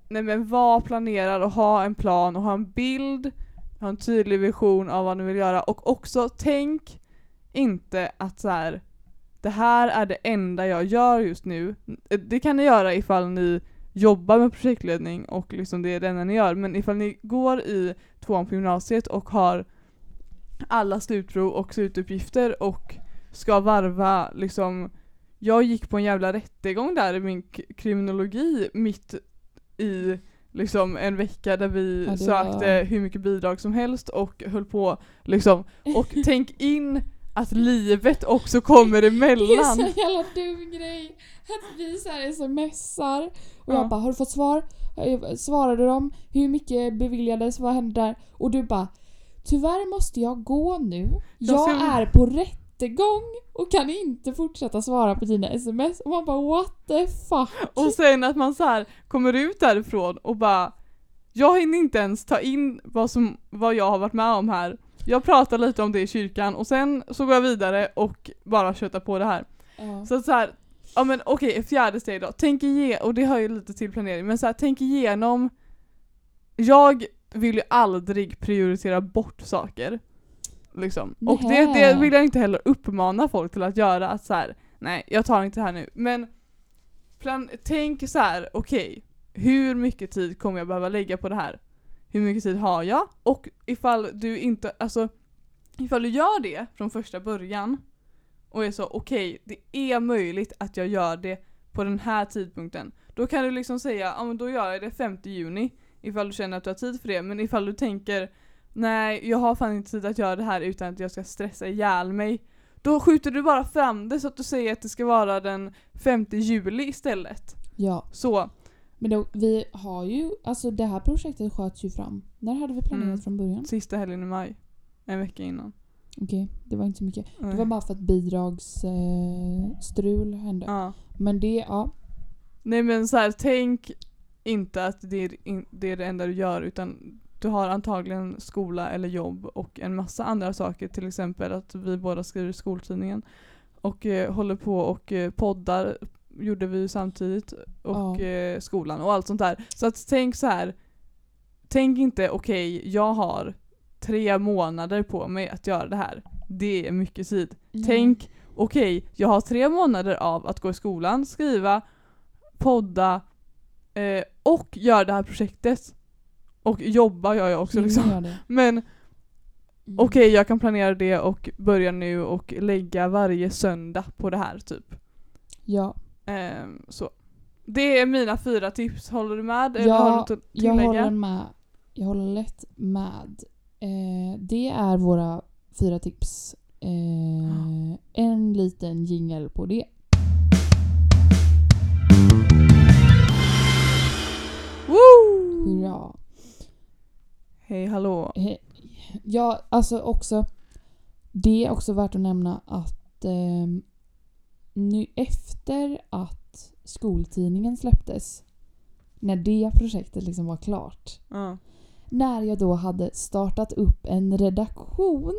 nej men var planerad och ha en plan och ha en bild, ha en tydlig vision av vad ni vill göra och också tänk inte att så här. det här är det enda jag gör just nu. Det kan ni göra ifall ni jobbar med projektledning och liksom det är det enda ni gör men ifall ni går i tvåan på gymnasiet och har alla slutprov och slutuppgifter och ska varva liksom jag gick på en jävla rättegång där i min kriminologi mitt i liksom en vecka där vi Ja, sökte var- hur mycket bidrag som helst och höll på liksom. Och tänk in att livet också kommer Det är emellan. så jävla dum grej. Att vi så här smsar och Ja. jag bara har du fått svar? Eh, Svarade de? Hur mycket beviljades? Vad hände där? Och du bara Tyvärr måste jag gå nu. Jag Jag ska- är på rättegång och kan inte fortsätta svara på dina sms. Och man bara what the fuck? Och sen att man så här kommer ut därifrån och bara Jag hinner inte ens ta in vad, som, vad jag har varit med om här. Jag pratar lite om det i kyrkan och sen så går jag vidare och bara köttar på det här. Ja. Så att så här, ja men okej, fjärde steg då. Tänk igenom, och det hör ju lite till planering, men så här, tänk igenom. Jag vill ju aldrig prioritera bort saker. Liksom. Och det, det vill jag inte heller uppmana folk till att göra, att så här, nej jag tar inte det här nu. Men plan, tänk så här, okej, hur mycket tid kommer jag behöva lägga på det här? Hur mycket tid har jag? Och ifall du inte, alltså ifall du gör det från första början och är så okej, det är möjligt att jag gör det på den här tidpunkten. Då kan du liksom säga, ja men då gör jag det 5 juni ifall du känner att du har tid för det. Men ifall du tänker, nej jag har fan inte tid att göra det här utan att jag ska stressa ihjäl mig. Då skjuter du bara fram det så att du säger att det ska vara den 5 juli istället. ja. Så, Men då, vi har ju, alltså det här projektet sköts ju fram. När hade vi planerat Mm. från början? sista helgen i maj. En vecka innan. Okej, det var inte så mycket. Det Nej. var bara för att bidragsstrul eh, hände. Ja. Men det, ja. Nej men så här, tänk inte att det är, det är det enda du gör utan du har antagligen skola eller jobb och en massa andra saker. Till exempel att vi båda skriver i skoltidningen och eh, håller på och eh, poddar gjorde vi ju samtidigt och Ja. eh, skolan och allt sånt där. Så att tänk så här. Tänk inte okej jag har tre månader på mig att göra det här. Det är mycket tid. Tänk, okej, jag har tre månader av att gå i skolan, skriva, podda eh, och göra det här projektet. Och jobba gör jag också liksom. jag det? Men Mm. okej, jag kan planera det och börja nu och lägga varje söndag på det här typ. Ja, Ehm, så. Det är mina fyra tips, håller du med? Ja, har du jag håller med. Jag håller lätt med. Eh, det är våra fyra tips. Eh, en liten jingel på det. Woo! Hurra. Hej hallå. Ja, alltså också. Det är också värt att nämna att eh, nu efter att skoltidningen släpptes, när det projektet liksom var klart, Ja. när jag då hade startat upp en redaktion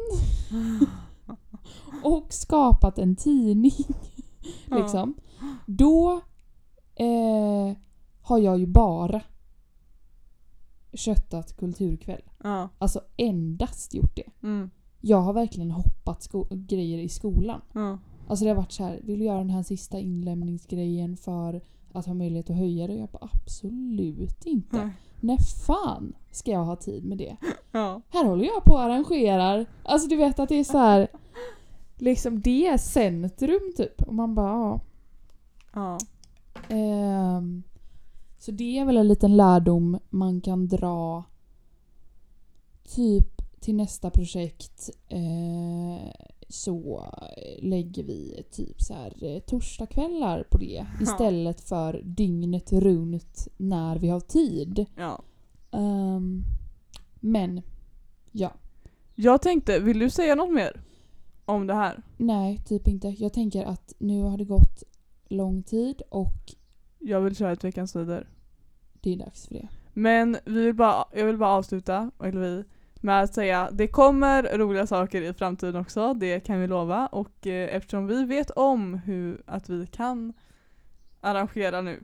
och skapat en tidning, liksom, då eh, har jag ju bara köttat kulturkväll. Ja. Alltså endast gjort det. Mm. Jag har verkligen hoppat grejer i skolan. Ja. Alltså det har varit så här, vill du göra den här sista inlämningsgrejen för att ha möjlighet att höja det? Jag bara absolut inte. Nej. När fan ska jag ha tid med det? Ja. Här håller jag på och arrangerar. Alltså du vet att det är så här. Liksom det är centrum typ. Och man bara ja. Ja. Ehm, så det är väl en liten lärdom man kan dra typ till nästa projekt. Eh, så lägger vi typ så här eh, torsdagskvällar på det istället för dygnet runt när vi har tid. ja. Ehm, men ja, Jag tänkte, vill du säga något mer om det här? nej typ inte. Jag tänker att nu har det gått lång tid och Jag vill köra ett veckans sidor det är dags för det. Men vi vill bara, jag vill bara avsluta, eller vi, med att säga det kommer roliga saker i framtiden också, det kan vi lova. Och eh, eftersom vi vet om hur, att vi kan arrangera nu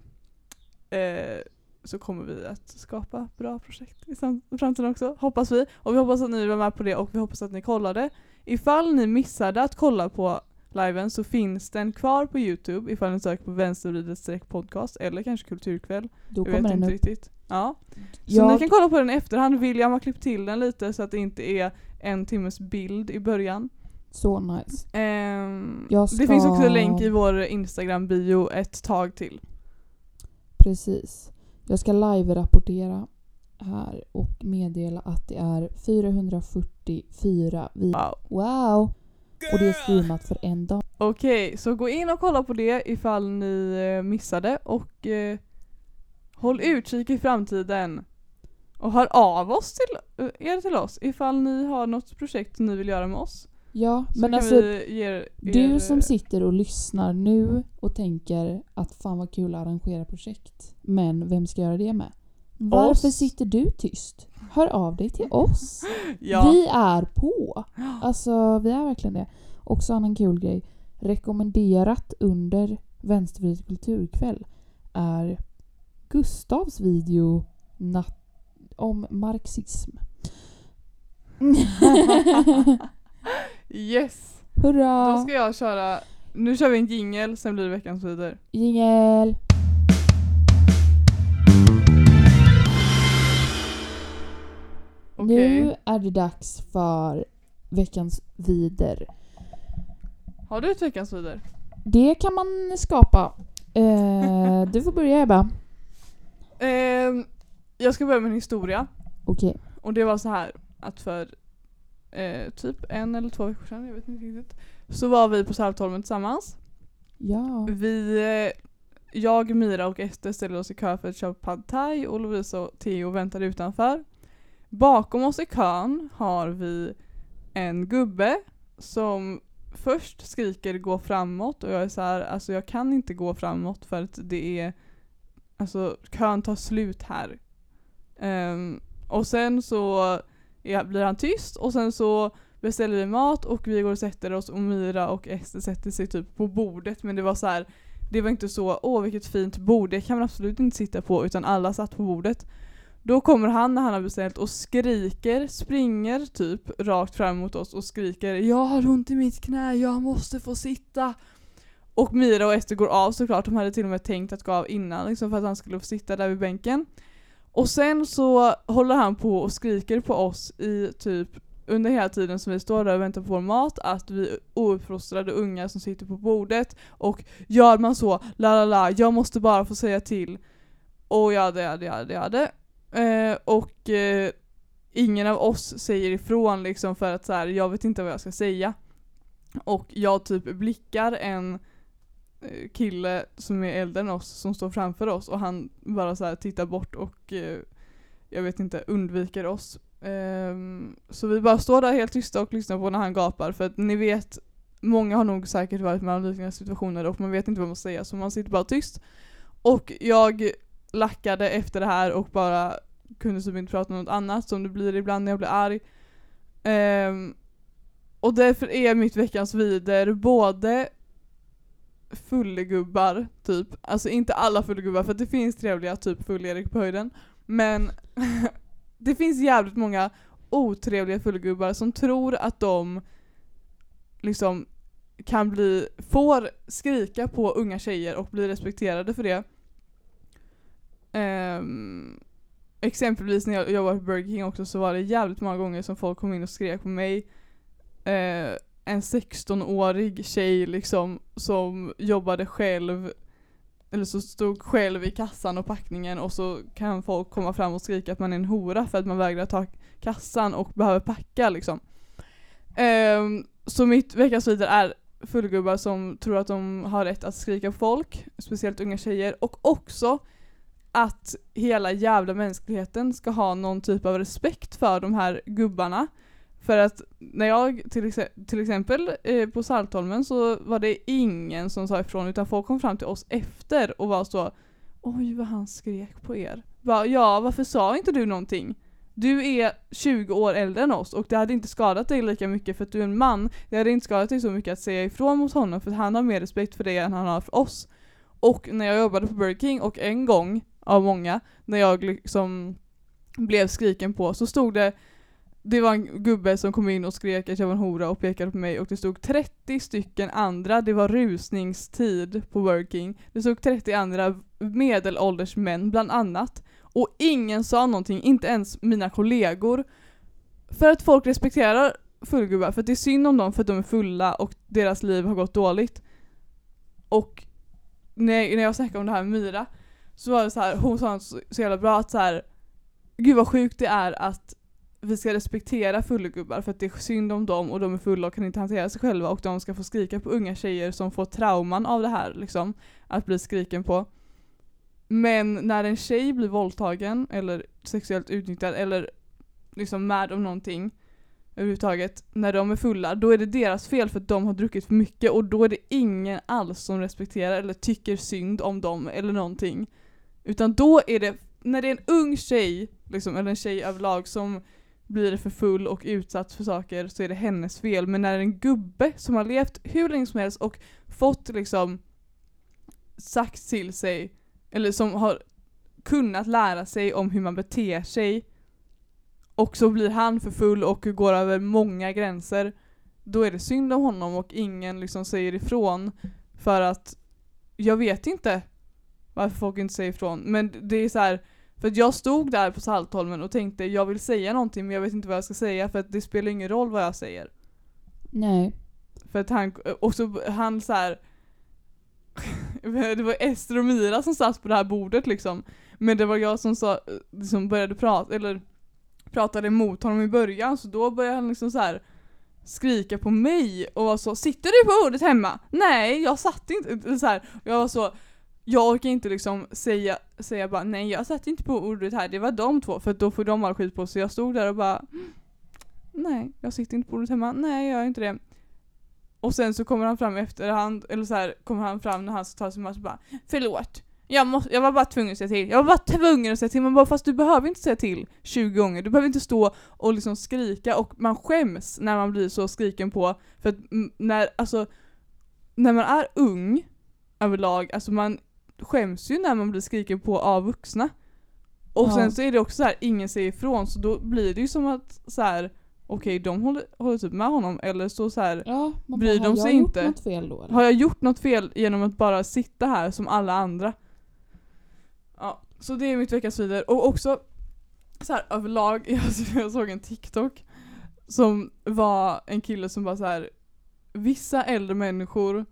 eh, så kommer vi att skapa bra projekt i framtiden också, hoppas vi. Och vi hoppas att ni var med på det och vi hoppas att ni kollade. Ifall ni missade att kolla på liven så finns den kvar på youtube ifall ni söker på vänstervridet streck podcast eller kanske kulturkväll. Då Jag vet kommer den inte upp. riktigt. Ja. Så Jag- ni kan kolla på den i efterhand. William har klippt till den lite så att det inte är en timmes bild i början. Så nice. Ehm, Jag Det finns också ska- en länk i vår Instagram-bio ett tag till. Precis. Jag ska live-rapportera här och meddela att det är 444 vid... Wow. Wow! Och det är streamat för en dag. Okej, så gå in och kolla på det ifall ni eh, missade och eh, håll utkik i framtiden. Och hör av oss till eh, er till oss ifall ni har något projekt ni vill göra med oss. Ja, Så men alltså er, du som sitter och lyssnar nu och tänker att fan vad kul att arrangera projekt. Men vem ska göra det med? Varför Oss. sitter du tyst? Hör av dig till oss. ja. Vi är på. Alltså vi är verkligen det. Också en annan kul grej. Rekommenderat under Vänstervrid kulturkväll är Gustavs video om marxism. yes! Hurra! Då ska jag köra, nu kör vi en jingle sen blir det veckans vidare. Jingel! Okej. Nu är det dags för veckans vider. Har du ett veckans vidare? Det kan man skapa. Eh, du får börja Ebba. Ehm, jag ska börja med en historia. Okej. Och det var så här att för eh, typ en eller två veckor sedan, jag vet inte riktigt, så var vi på Saltholmen tillsammans. Ja. Vi, eh, jag, Mira och Ester ställde oss i kö för att köpa pad thai och Lovisa och Theo väntade utanför. Bakom oss i kön har vi en gubbe som först skriker gå framåt och jag är så här, alltså jag kan inte gå framåt för att det är, alltså kön tar slut här. Um, och sen så är, blir han tyst och sen så beställer vi mat och vi går och sätter oss och Mira och Ester sätter sig typ på bordet men det var så här det var inte så åh vilket fint bord, det kan man absolut inte sitta på utan alla satt på bordet. Då kommer han när han har beställt och skriker, springer typ rakt fram mot oss och skriker Jag har ont i mitt knä, jag måste få sitta. Och Mira och Ester går av såklart, de hade till och med tänkt att gå av innan liksom, för att han skulle få sitta där vid bänken. Och sen så håller han på och skriker på oss i typ under hela tiden som vi står där och väntar på vår mat att vi är ouppfostrade unga som sitter på bordet och gör man så, la la la, jag måste bara få säga till och ja det, det, det, ja det. Eh, och eh, ingen av oss säger ifrån liksom för att så här, jag vet inte vad jag ska säga. Och jag typ blickar en eh, kille som är äldre än oss som står framför oss och han bara så här tittar bort och eh, jag vet inte, undviker oss. Ehm, så vi bara står där helt tysta och lyssnar på när han gapar för att ni vet, många har nog säkert varit med om liknande situationer och man vet inte vad man ska säga så man sitter bara tyst. Och jag lackade efter det här och bara kunde typ inte prata om något annat som det blir ibland när jag blir arg. Um, och därför är mitt veckans vider både fullegubbar, typ. Alltså inte alla fullegubbar för att det finns trevliga, typ full-Erik på höjden. Men det finns jävligt många otrevliga fullgubbar som tror att de liksom kan bli, får skrika på unga tjejer och bli respekterade för det. Um, exempelvis när jag jobbade på Burger King också så var det jävligt många gånger som folk kom in och skrek på mig. Uh, en 16-årig tjej liksom som jobbade själv eller så stod själv i kassan och packningen och så kan folk komma fram och skrika att man är en hora för att man vägrar ta kassan och behöver packa liksom. Um, så mitt veckans vidare är fullgubbar som tror att de har rätt att skrika på folk, speciellt unga tjejer, och också att hela jävla mänskligheten ska ha någon typ av respekt för de här gubbarna. För att när jag till, ex till exempel eh, på Saltholmen så var det ingen som sa ifrån utan folk kom fram till oss efter och var så Oj vad han skrek på er. Bara, ja varför sa inte du någonting? Du är 20 år äldre än oss och det hade inte skadat dig lika mycket för att du är en man. Det hade inte skadat dig så mycket att säga ifrån mot honom för att han har mer respekt för dig än han har för oss. Och när jag jobbade på Burger King och en gång av många när jag liksom blev skriken på så stod det det var en gubbe som kom in och skrek att jag var en hora och pekade på mig och det stod 30 stycken andra, det var rusningstid på working, Det stod 30 andra medelålders män bland annat. Och ingen sa någonting, inte ens mina kollegor. För att folk respekterar fullgubbar, för att det är synd om dem för att de är fulla och deras liv har gått dåligt. Och när, när jag snackade om det här med Myra så var det så här, hon sa något så, så jävla bra att så här, gud vad sjukt det är att vi ska respektera fullgubbar för att det är synd om dem och de är fulla och kan inte hantera sig själva och de ska få skrika på unga tjejer som får trauman av det här liksom, att bli skriken på. Men när en tjej blir våldtagen eller sexuellt utnyttjad eller liksom med om någonting överhuvudtaget, när de är fulla, då är det deras fel för att de har druckit för mycket och då är det ingen alls som respekterar eller tycker synd om dem eller någonting. Utan då är det, när det är en ung tjej, liksom, eller en tjej överlag som blir för full och utsatt för saker så är det hennes fel. Men när det är en gubbe som har levt hur länge som helst och fått liksom sagt till sig, eller som har kunnat lära sig om hur man beter sig och så blir han för full och går över många gränser då är det synd om honom och ingen liksom säger ifrån för att jag vet inte varför folk inte säger ifrån men det är så här för att jag stod där på Saltholmen och tänkte jag vill säga någonting men jag vet inte vad jag ska säga för att det spelar ingen roll vad jag säger. Nej. För att han, och så han så här. Det var Ester och Mira som satt på det här bordet liksom. Men det var jag som sa, som började prata, eller pratade emot honom i början så då började han liksom så här skrika på mig och var så 'Sitter du på bordet hemma?' Nej, jag satt inte, så här, jag var så jag orkar inte liksom säga, säga bara nej jag satt inte på ordet här, det var de två för då får de all skit på sig. Jag stod där och bara nej jag sitter inte på ordet hemma, nej jag gör inte det. Och sen så kommer han fram i efterhand, eller så här kommer han fram när han ska ta sin match och bara förlåt. Jag, måste, jag var bara tvungen att säga till. Jag var bara tvungen att säga till. Man bara fast du behöver inte säga till 20 gånger. Du behöver inte stå och liksom skrika och man skäms när man blir så skriken på. För att när, alltså, när man är ung överlag, alltså man skäms ju när man blir skriken på av vuxna. Och ja. sen så är det också så här, ingen säger ifrån så då blir det ju som att så här okej de håller, håller typ med honom eller så, så här, ja, bryr bara, de sig inte. Har jag gjort något fel då? Har jag gjort något fel genom att bara sitta här som alla andra? Ja, så det är mitt veckans vidare. Och också så här, överlag, jag, jag såg en TikTok som var en kille som bara så här vissa äldre människor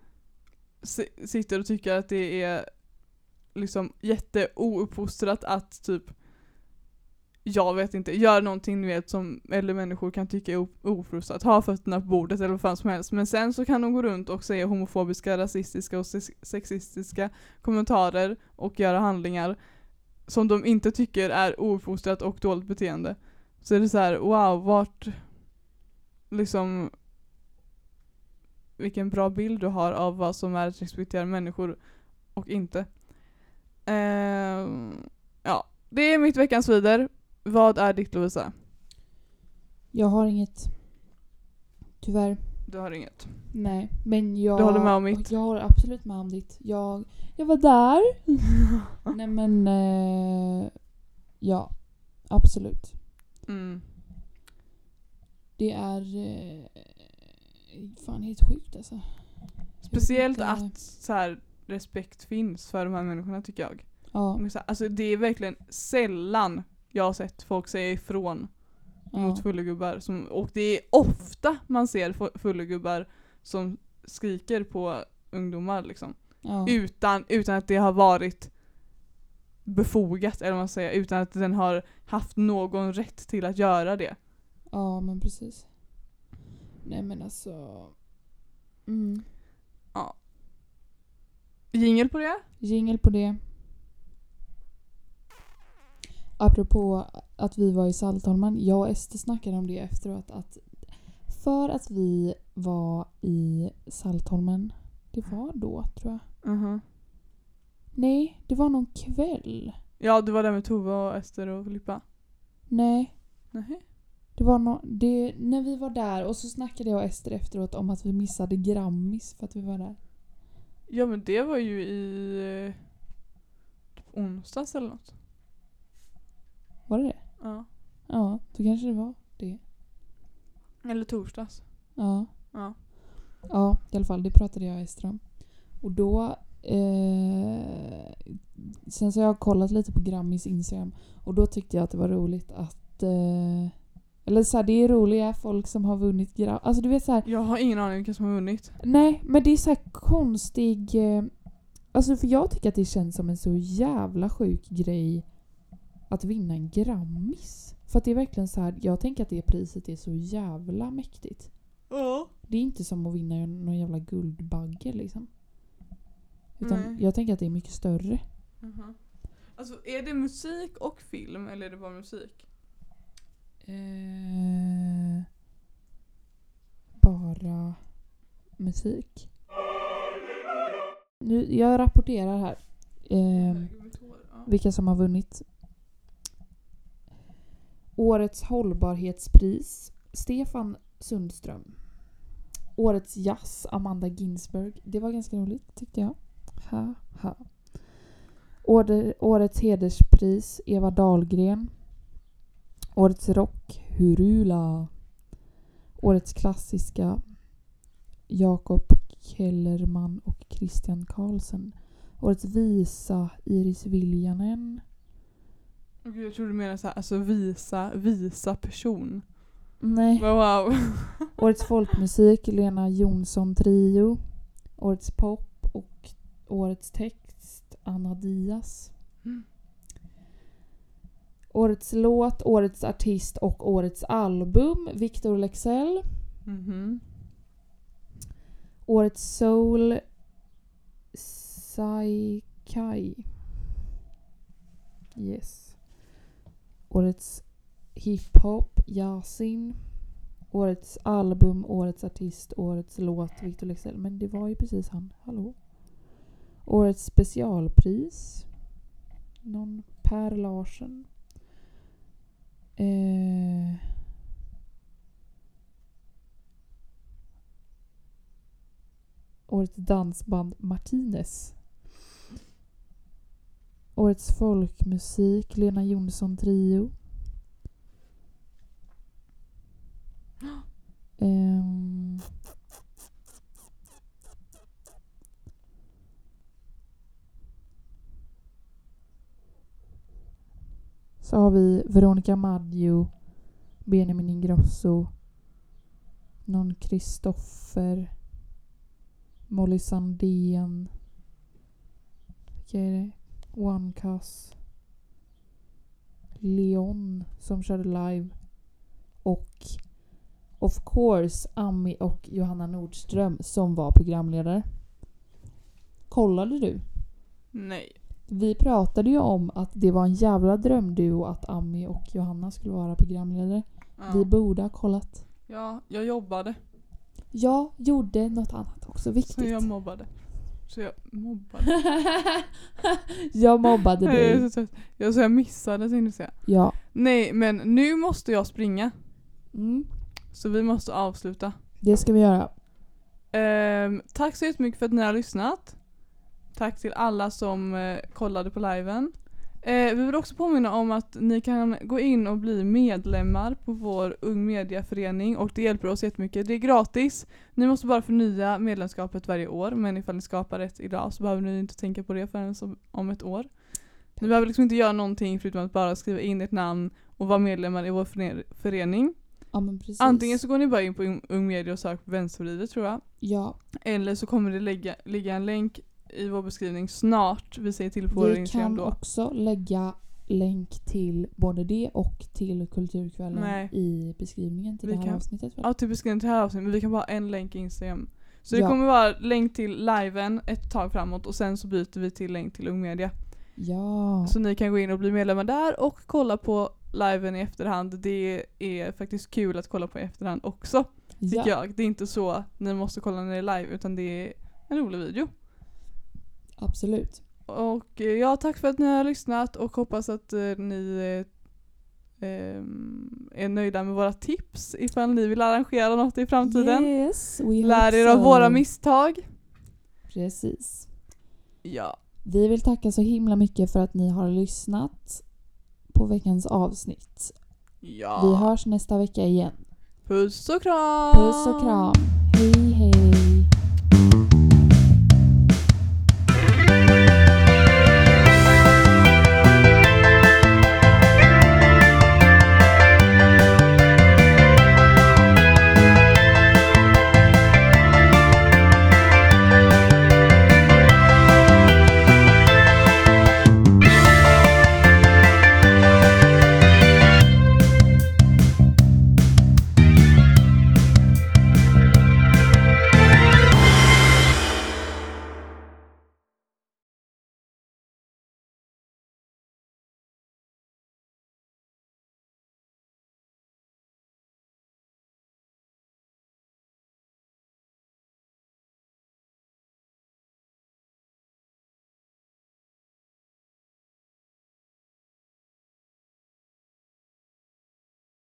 sitter och tycker att det är liksom jätteouppfostrat att typ jag vet inte, gör någonting ni vet som äldre människor kan tycka är ofrustrat, ha fötterna på bordet eller vad fan som helst. Men sen så kan de gå runt och säga homofobiska, rasistiska och sexistiska kommentarer och göra handlingar som de inte tycker är ouppfostrat och dåligt beteende. Så är det så här, wow, vart liksom vilken bra bild du har av vad som är att respektera människor och inte. Uh, ja, det är mitt veckans vider. Vad är ditt Lovisa? Jag har inget. Tyvärr. Du har inget? Nej, men jag... Du håller med om mitt? Jag håller absolut med om ditt. Jag, jag var där. Nej men... Eh, ja. Absolut. Mm. Det är... Eh, fan helt sjukt alltså. Speciellt att så här, respekt finns för de här människorna tycker jag. Ja. Alltså det är verkligen sällan jag har sett folk säga ifrån ja. mot fullegubbar. Som, och det är ofta man ser fullegubbar som skriker på ungdomar liksom. Ja. Utan, utan att det har varit befogat, eller vad man säger, utan att den har haft någon rätt till att göra det. Ja men precis. Nej men alltså... Mm. Jingel på det? Jingel på det. Apropå att vi var i Saltholmen. Jag och Ester snackade om det efteråt. Att för att vi var i Saltholmen. Det var då tror jag. Uh -huh. Nej, det var någon kväll. Ja, det var där med Tove och Ester och Filippa. Nej. Nej. Det var no det, när vi var där och så snackade jag och Ester efteråt om att vi missade Grammis för att vi var där. Ja men det var ju i typ onsdags eller något. Var det det? Ja. Ja, då kanske det var det. Eller torsdags. Ja. Ja. Ja, i alla fall. Det pratade jag Ester om. Och då... Eh, sen så har jag kollat lite på Grammis Instagram och då tyckte jag att det var roligt att... Eh, eller så här, det är roliga folk som har vunnit Grammis. Alltså du vet så här, Jag har ingen aning vilka som har vunnit. Nej, men det är så konstig... Eh, Alltså för jag tycker att det känns som en så jävla sjuk grej att vinna en Grammis. För att det är verkligen så här, jag tänker att det priset är så jävla mäktigt. Ja. Det är inte som att vinna någon jävla guldbagge liksom. Utan Nej. jag tänker att det är mycket större. Alltså är det musik och film eller är det bara musik? Eh, bara musik. Nu, jag rapporterar här. Eh, vilka som har vunnit. Årets hållbarhetspris Stefan Sundström. Årets jazz Amanda Ginsberg. Det var ganska roligt tyckte jag. Ha, ha. Årets hederspris Eva Dahlgren. Årets rock Hurula. Årets klassiska Jakob Kellerman och Christian Karlsson. Årets visa Iris Viljanen. Och jag trodde du menade såhär, alltså visa, visa person. Nej. Wow. Årets folkmusik Lena Jonsson Trio. Årets pop och årets text Anna Diaz. Mm. Årets låt, årets artist och årets album Victor Lexell. Mhm. Årets soul Saikai. Yes. Årets hiphop Yasin. Årets album, årets artist, årets låt Victor Lexell. Men det var ju precis han. Hallå? Årets specialpris. Någon Per Larsen. Eh, Årets dansband Martinez. Årets folkmusik Lena Jonsson Trio. Har vi Veronica Maggio, Benjamin Ingrosso, någon Kristoffer, Molly Sandén. Vilka är det? One Leon som körde live. Och of course Ami och Johanna Nordström som var programledare. Kollade du? Nej. Vi pratade ju om att det var en jävla drömduo att Ami och Johanna skulle vara programledare. Vi Ja. borde ha kollat. ja, jag jobbade. Jag gjorde något annat också Så viktigt. jag mobbade. Så jag mobbade. jag mobbade Jag dig. så trött. Jag, så jag missade tänkte jag säga. Ja. Nej men nu måste jag springa. Mm. Så vi måste avsluta. Det ska vi göra. Ehm, tack så jättemycket för att ni har lyssnat. Tack till alla som eh, kollade på liven. Eh, vi vill också påminna om att ni kan gå in och bli medlemmar på vår Ung Mediaförening och det hjälper oss jättemycket. Det är gratis. Ni måste bara förnya medlemskapet varje år men ifall ni skapar ett idag så behöver ni inte tänka på det förrän om ett år. Ni behöver liksom inte göra någonting förutom att bara skriva in ert namn och vara medlemmar i vår före- förening. Ja. Antingen så går ni bara in på Ung Media och söker på vänstervridet tror jag. Ja. Eller så kommer det lägga, ligga en länk i vår beskrivning snart. Vi säger till på vår Vi Instagram kan då. också lägga länk till både det och till Kulturkvällen Nej. i beskrivningen till Vi det här kan- avsnittet. Väl? Ja, till beskrivningen till det här avsnittet, men vi kan bara ha en länk i Instagram. Så det Ja. kommer vara länk till liven ett tag framåt och sen så byter vi till länk till Ung Media. Ja. Så ni kan gå in och bli medlemmar där och kolla på liven i efterhand. Det är faktiskt kul att kolla på i efterhand också, tycker ja. jag. Det är inte så ni måste kolla när det är live, utan det är en rolig video. Absolut. Och eh, ja, tack för att ni har lyssnat och hoppas att eh, ni eh, är nöjda med våra tips ifall ni vill arrangera något i framtiden. Yes, Lär er av so. våra misstag. Precis. Ja. Vi vill tacka så himla mycket för att ni har lyssnat på veckans avsnitt. ja. Vi hörs nästa vecka igen. Puss och kram! Puss och kram. Hej hej.